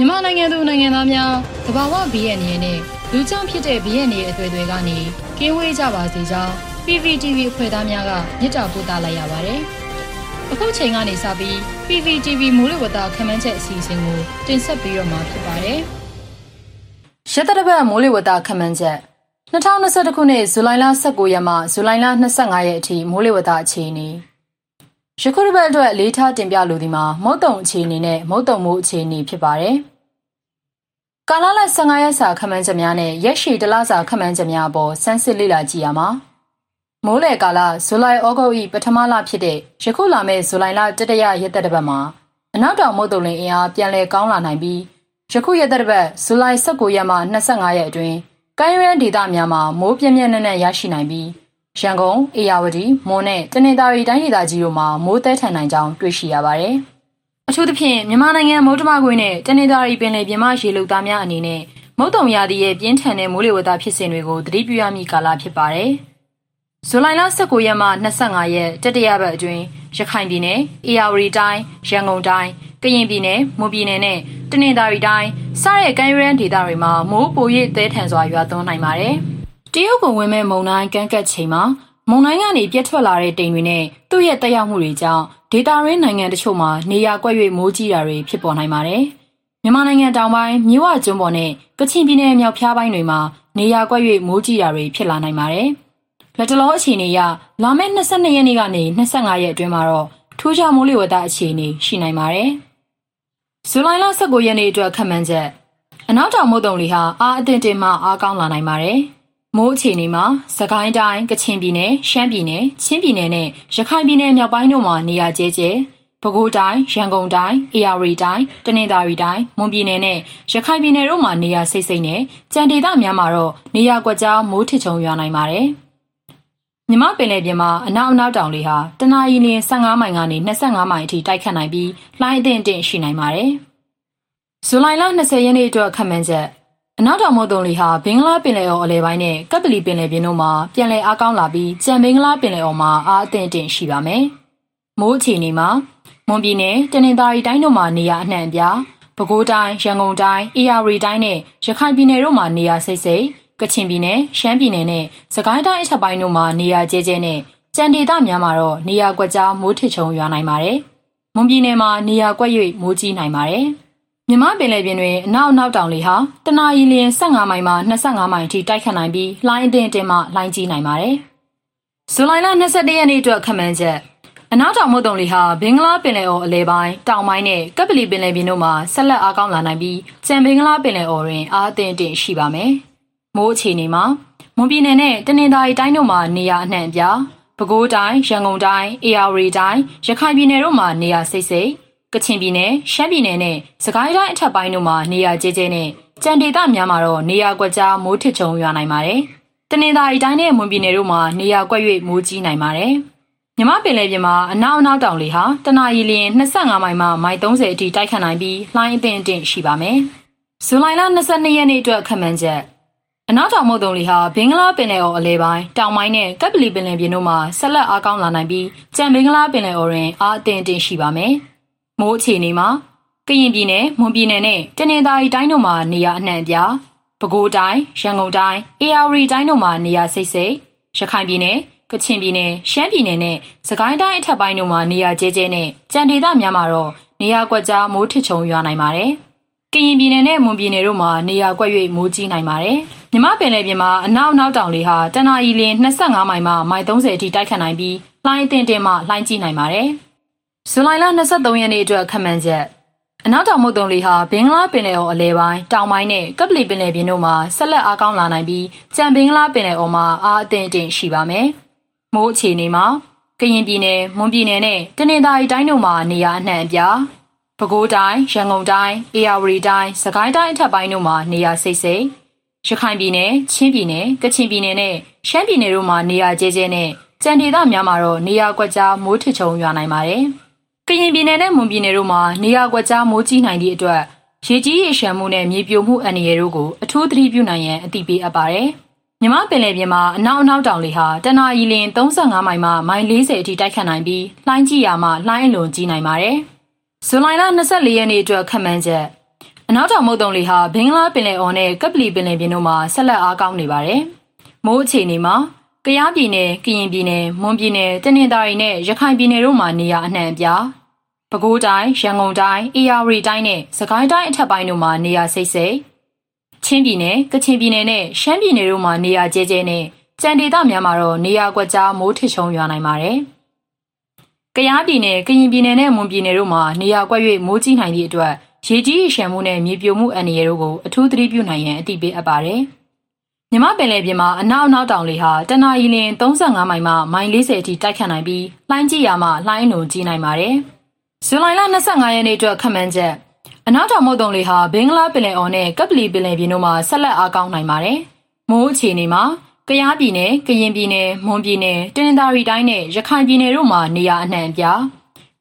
မြန်မာနိုင်ငံသူနိုင်ငံသားများသဘာဝဘီရဲ့နေနဲ့လူကြောင့်ဖြစ်တဲ့ဘီရဲ့နေအသွေးတွေကနေကင်းဝေးကြပါစေကြောင်း PPTV အဖွဲ့သားများကမြစ်တာပို့သလိုက်ရပါတယ်။အခုချိန်ကနေစပြီး PPTV မူလဝတ္တခမ်းမ်းချက်အစီအစဉ်ကိုတင်ဆက်ပြီးတော့မှာဖြစ်ပါတယ်။ရတရပတ်မိုးလေဝသခမ်းမ်းချက်2021ခုနှစ်ဇူလိုင်လ19ရက်မှဇူလိုင်လ25ရက်အထိမိုးလေဝသအခြေအနေယခုတစ်ပတ်အတွက်အလေးထားတင်ပြလိုသည်မှာမုတ်တုံအခြေအနေနဲ့မုတ်တုံမိုးအခြေအနေဖြစ်ပါတယ်။ ကာလလ15ရက်စာခမ်းမ်းချက်များနဲ့ရက်ရှည်တလစာခမ်းမ်းချက်များအပေါ်စမ်းစစ်လေ့လာကြည့်ရမှာမိုးလေကာလဇူလိုင်ဩဂုတ်၏ပထမလဖြစ်တဲ့ယခုလာမယ့်ဇူလိုင်လတတရရက်သက်တစ်ပတ်မှာအနောက်တောင်မုတ်တုံလင်အင်အားပြန်လည်ကောင်းလာနိုင်ပြီးယခုရက်သက်တစ်ပတ်ဇူလိုင်19ရက်မှ25ရက်အတွင်းကမ်းရိုးတန်းဒေသများမှာမိုးပြင်းပြင်းနဲ့နဲ့ရရှိနိုင်ပြီးရန်ကုန်၊အေရဝတီ၊မွန်နဲ့တနင်္သာရီတိုင်းဒေသကြီးတို့မှာမိုးသဲထန်နိုင်ကြောင်းတွေ့ရှိရပါတယ်။ အထူးသဖြင့်မြန်မာနိုင်ငံမိုးတမကွေးနဲ့တနင်္သာရီပင်လယ်ပြင်မရေလုံသားများအနေနဲ့မုတ်တုံရာသီရဲ့ပြင်းထန်တဲ့မိုးလေဝသဖြစ်စဉ်တွေကိုသတိပြုရမည့်ကာလဖြစ်ပါတယ်။ဇူလိုင်လ19ရက်မှ25ရက်တတိယပတ်အတွင်းရခိုင်ပြည်နယ်၊အေရဝတီတိုင်း၊ရန်ကုန်တိုင်း၊ကရင်ပြည်နယ်၊မွန်ပြည်နယ်နဲ့တနင်္သာရီတိုင်းစတဲ့ကမ်းရိုးတန်းဒေသတွေမှာမိုးပို၍သဲထန်စွာရွာသွန်းနိုင်ပါတယ်။တရုတ်ကဝင်မဲ့မုန်တိုင်းကန်းကတ်ချိန်မှာ မုန်တိုင်းကနေပြတ်ထွက်လာတဲ့တိမ်တွေနဲ့သူ့ရဲ့တက်ရောက်မှုတွေကြောင့်ဒေတာရင်းနိုင်ငံတချို့မှာနေရာကွက်၍မိုးကြီးတာတွေဖြစ်ပေါ်နိုင်ပါတယ်။မြန်မာနိုင်ငံတောင်ပိုင်းမြဝကျွန်းပေါ်နဲ့ကချင်ပြည်နယ်မြောက်ဖျားပိုင်းတွေမှာနေရာကွက်၍မိုးကြီးတာတွေဖြစ်လာနိုင်ပါတယ်။လက်တလောအခြေအနေအရလာမယ့်22ရက်နေ့ကနေ25ရက်အတွင်းမှာတော့ထူးခြားမိုးလေဝသအခြေအနေရှိနိုင်ပါတယ်။ဇူလိုင်လ19ရက်နေ့အတွက်ခန့်မှန်းချက်အနောက်တောင်မုတ်တုံလီဟာအားအသင့်တင်မှအားကောင်းလာနိုင်ပါတယ်။ မိုးအခြေအနေမှာစကိုင်းတိုင်းကချင်ပြည်နယ်ရှမ်းပြည်နယ်ချင်းပြည်နယ်နဲ့ရခိုင်ပြည်နယ်မြောက်ပိုင်းတို့မှာနေရာကျဲကျဲပဲခူးတိုင်းရန်ကုန်တိုင်းအေရဝတီတိုင်းတနင်္သာရီတိုင်းမွန်ပြည်နယ်နဲ့ရခိုင်ပြည်နယ်တို့မှာနေရာစိတ်စိတ်နဲ့ကြံဒေသများမှာတော့နေရာကွက်ကြားမိုးထစ်ချုံရွာနိုင်ပါတယ်မြမပင်လယ်ပြင်မှာအနောက်အနောက်တောင်လေဟာတနအီလရင်15မိုင်ကနေ25မိုင်အထိတိုက်ခတ်နိုင်ပြီးလှိုင်းအထင်တင်ရှိနိုင်ပါတယ်ဇူလိုင်လ20ရက်နေ့အတွက်ခန့်မှန်းချက် အနောက်တောင်မုတ်တုံလီဟာဘင်္ဂလားပင်လယ်အော်အလဲပိုင်းနဲ့ကပ်ပလီပင်လယ်ပြင်တို့မှာပြန်လည်အားကောင်းလာပြီးကြံဘင်္ဂလားပင်လယ်အော်မှာအားအသင့်အင့်ရှိပါမယ်။မိုးအခြေအနေမှာမွန်ပြည်နယ်တနင်္သာရီတိုင်းတို့မှာနေရာအနှံ့အပြား၊ပဲခူးတိုင်း၊ရန်ကုန်တိုင်း၊အေရဝတီတိုင်းနဲ့ရခိုင်ပြည်နယ်တို့မှာနေရာစိတ်စိတ်ကချင်ပြည်နယ်၊ရှမ်းပြည်နယ်နဲ့စကိုင်းတိုင်းအထက်ပိုင်းတို့မှာနေရာကျဲကျဲနဲ့ကြံဒေသများမှာတော့နေရာကွက်ကြားမိုးထစ်ချုံရွာနိုင်ပါတယ်။မွန်ပြည်နယ်မှာနေရာကွက်၍မိုးကြီးနိုင်ပါတယ်။ မြမပင်လယ်ပြင်တွင်အနောက်အနောက်တောင်လေဟာတနအီလျင်15မိုင်မှ25မိုင်အထိတိုက်ခတ်နိုင်ပြီးလှိုင်းအထင်တင်မှလှိုင်းကြီးနိုင်ပါတယ်။ဇူလိုင်လ22ရက်နေ့အတွက်ခန့်မှန်းချက်အနောက်တောင်မုတ်တုံလေဟာဘင်္ဂလားပင်လယ်အော်အလဲပိုင်းတောင်ပိုင်းနဲ့ကပ်ပလီပင်လယ်ပြင်တို့မှာဆက်လက်အားကောင်းလာနိုင်ပြီးကြံဘင်္ဂလားပင်လယ်အော်တွင်အားအသင့်တင်ရှိပါမယ်။မိုးအခြေအနေမှာမွန်ပြည်နယ်နဲ့တနင်္သာရီတိုင်းတို့မှာနေရာအနှံ့အပြားပဲခူးတိုင်းရန်ကုန်တိုင်းအေရဝတီတိုင်းရခိုင်ပြည်နယ်တို့မှာနေရာစိတ်စိတ် ကချင်ပြည်နယ်ရှမ်းပြည်နယ်နဲ့စကိုင်းတိုင်းအထက်ပိုင်းတို့မှာနေရာကျဲကျဲနဲ့ကြံဒေသများမှာတော့နေရာကွက်ကြားမိုးထစ်ချုံရွာနိုင်ပါတယ်။တနင်္သာရီတိုင်းနဲ့မွန်ပြည်နယ်တို့မှာနေရာကွက်၍မိုးကြီးနိုင်ပါတယ်။မြမပင်လယ်ပြင်မှာအနောက်အနောက်တောင်လေဟာတနအီလရင်25မိုင်မှမိုင်30အထိတိုက်ခတ်နိုင်ပြီးလှိုင်းအသင့်အင့်ရှိပါမယ်။ဇူလိုင်လ22ရက်နေ့အတွက်ခန့်မှန်းချက်အနောက်တောင်မုတ်တုံလီဟာဘင်္ဂလားပင်လယ်အော်အလဲပိုင်းတောင်ပိုင်းနဲ့ကပ်ပလီပင်လယ်ပြင်တို့မှာဆက်လက်အားကောင်းလာနိုင်ပြီးကြံဘင်္ဂလားပင်လယ်အော်တွင်အားအသင့်အင့်ရှိပါမယ်။ မိုးအခြေအနေမှာကရင်ပြည်နယ်မွန်ပြည်နယ်နဲ့တနင်္သာရီတိုင်းတို့မှာနေရာအနှံ့အပြားပဲခူးတိုင်းရန်ကုန်တိုင်းအေရဝတီတိုင်းတို့မှာနေရာစိတ်စိတ်ရခိုင်ပြည်နယ်ကချင်ပြည်နယ်ရှမ်းပြည်နယ်နဲ့စကိုင်းတိုင်းအထက်ပိုင်းတို့မှာနေရာကျဲကျဲနဲ့ကြံဒေသများမှာတော့နေရာကွက်ကြားမိုးထစ်ချုံရွာနိုင်ပါတယ်။ကရင်ပြည်နယ်နဲ့မွန်ပြည်နယ်တို့မှာနေရာကွက်၍မိုးကြီးနိုင်ပါတယ်။မြမပင်လယ်ပြင်မှာအနောက်နောက်တောင်လေဟာတနအီလ25မိုင်မှမိုင်30အထိတိုက်ခတ်နိုင်ပြီးလှိုင်းအထင်တင်မှလှိုင်းကြီးနိုင်ပါတယ်။ ဇူလိုင်လ23ရက်နေ့အတွက်ခန့်မှန်းချက်အနောက်တောင်မုတ်တုံလီဟာဘင်္ဂလားပင်လယ်အော်အလဲပိုင်းတောင်ပိုင်းနဲ့ကပလီပင်လယ်ပြင်တို့မှာဆက်လက်အားကောင်းလာနိုင်ပြီးကြံဘင်္ဂလားပင်လယ်အော်မှာအားအသင့်အင့်ရှိပါမယ်။မိုးအခြေအနေမှာကရင်ပြည်နယ်မွန်ပြည်နယ်နဲ့တနင်္သာရီတိုင်းတို့မှာနေရာအနှံ့အပြားပဲခူးတိုင်းရန်ကုန်တိုင်းအေရဝတီတိုင်းစကိုင်းတိုင်းအထက်ပိုင်းတို့မှာနေရာစိတ်စိတ်ရခိုင်ပြည်နယ်ချင်းပြည်နယ်ကချင်ပြည်နယ်နဲ့ရှမ်းပြည်နယ်တို့မှာနေရာကျဲကျဲနဲ့ကြံဒေသများမှာတော့နေရာကွက်ကြားမိုးထစ်ချုံရွာနိုင်ပါတယ်။ ကရင်ပြည်နယ်နဲ့မွန်ပြည်နယ်တို့မှာနေရာကွက်ကြားမိုးကြီးနိုင်သည့်အတွက်ရေကြီးရေရှမ်းမှုနဲ့မြေပြိုမှုအန္တရာယ်တို့ကိုအထူးသတိပြုနိုင်ရန်အသိပေးအပ်ပါတယ်။မြမပင်လယ်ပြင်မှာအနောက်အနောက်တောင်လေဟာတနအီလ35မိုင်မှမိုင်40အထိတိုက်ခတ်နိုင်ပြီးလှိုင်းကြီးရာမှလှိုင်းအလွန်ကြီးနိုင်ပါတယ်။ဇွန်လ24ရက်နေ့အတွက်ခန့်မှန်းချက်အနောက်တောင်မုတ်တုံလေဟာဘင်္ဂလားပင်လယ်အော်နဲ့ကပလီပင်လယ်ပြင်တို့မှာဆက်လက်အားကောင်းနေပါတယ်။မိုးအခြေအနေမှာကယားပြည်နယ်၊ကရင်ပြည်နယ်၊မွန်ပြည်နယ်၊တနင်္သာရီနဲ့ရခိုင်ပြည်နယ်တို့မှာနေရာအနှံ့အပြား ပဲခူးတိုင်း၊ရန်ကုန်တိုင်း၊အေရဝတီတိုင်းနဲ့စကိုင်းတိုင်းအထက်ပိုင်းတို့မှာနေရာစိတ်စိတ်ချင်းပြည်နယ်၊ကချင်ပြည်နယ်နဲ့ရှမ်းပြည်နယ်တို့မှာနေရာကျဲကျဲနဲ့ကြံဒေသများမှာတော့နေရာကွက်ကြားမိုးထစ်ချုံရွာနိုင်ပါတယ်။ကယားပြည်နယ်၊ကရင်ပြည်နယ်နဲ့မွန်ပြည်နယ်တို့မှာနေရာကွက်၍မိုးကြီးနိုင်သည့်အတွက်ရေကြီးရေရှမ်းမှုနဲ့မြေပြိုမှုအန္တရာယ်တို့ကိုအထူးသတိပြုနိုင်ရန်အသိပေးအပ်ပါတယ်။မြမပင်လယ်ပြင်မှာအနောက်အနောက်တောင်လေဟာတနအီလရင်35မိုင်မှမိုင်40အထိတိုက်ခတ်နိုင်ပြီးလှိုင်းကြီးရာမှလှိုင်းအုံကြီးနိုင်ပါတယ်။ ဇူလိုင်လ25ရက်နေ့အတွက်ခန့်မှန်းချက်အနောက်တောင်မုတ်တုံလေဟာဘင်္ဂလားပင်လယ်အော်နဲ့ကပလီပင်လယ်ပြင်တို့မှာဆက်လက်အားကောင်းနိုင်ပါတယ်။မိုးအခြေအနေမှာကယားပြည်နယ်၊ကရင်ပြည်နယ်၊မွန်ပြည်နယ်၊တနင်္သာရီတိုင်းနဲ့ရခိုင်ပြည်နယ်တို့မှာနေရာအနှံ့အပြား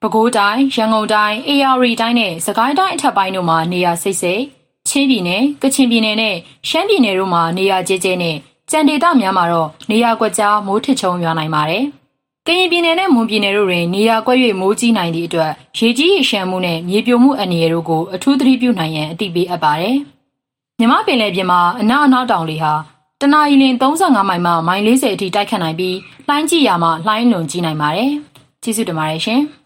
ပဲခူးတိုင်း၊ရန်ကုန်တိုင်း၊အေရဝတီတိုင်းနဲ့စကိုင်းတိုင်းအထက်ပိုင်းတို့မှာနေရာစိတ်စိတ်ချင်းပြည်နယ်၊ကချင်ပြည်နယ်နဲ့ရှမ်းပြည်နယ်တို့မှာနေရာကျဲကျဲနဲ့ကြံဒေသများမှာတော့နေရာကွက်ကြားမိုးထစ်ချုံရွာနိုင်ပါတယ်။ ကရင်ပြည်နယ်နဲ့မွန်ပြည်နယ်တို့တွင်နေရာကွက်၍မိုးကြီးနိုင်သည့်အတွက်ရေကြီးရေရှမ်းမှုနဲ့မြေပြိုမှုအန္တရာယ်တို့ကိုအထူးသတိပြုနိုင်ရန်အသိပေးအပ်ပါတယ်။မြမပင်လယ်ပြင်မှာအနောက်အနောက်တောင်လေဟာတနအီလရင်35မိုင်မှမိုင်40အထိတိုက်ခတ်နိုင်ပြီးလှိုင်းကြီးရာမှလှိုင်းလွန်ကြီးနိုင်ပါတယ်။ကျေးဇူးတင်ပါတယ်ရှင်။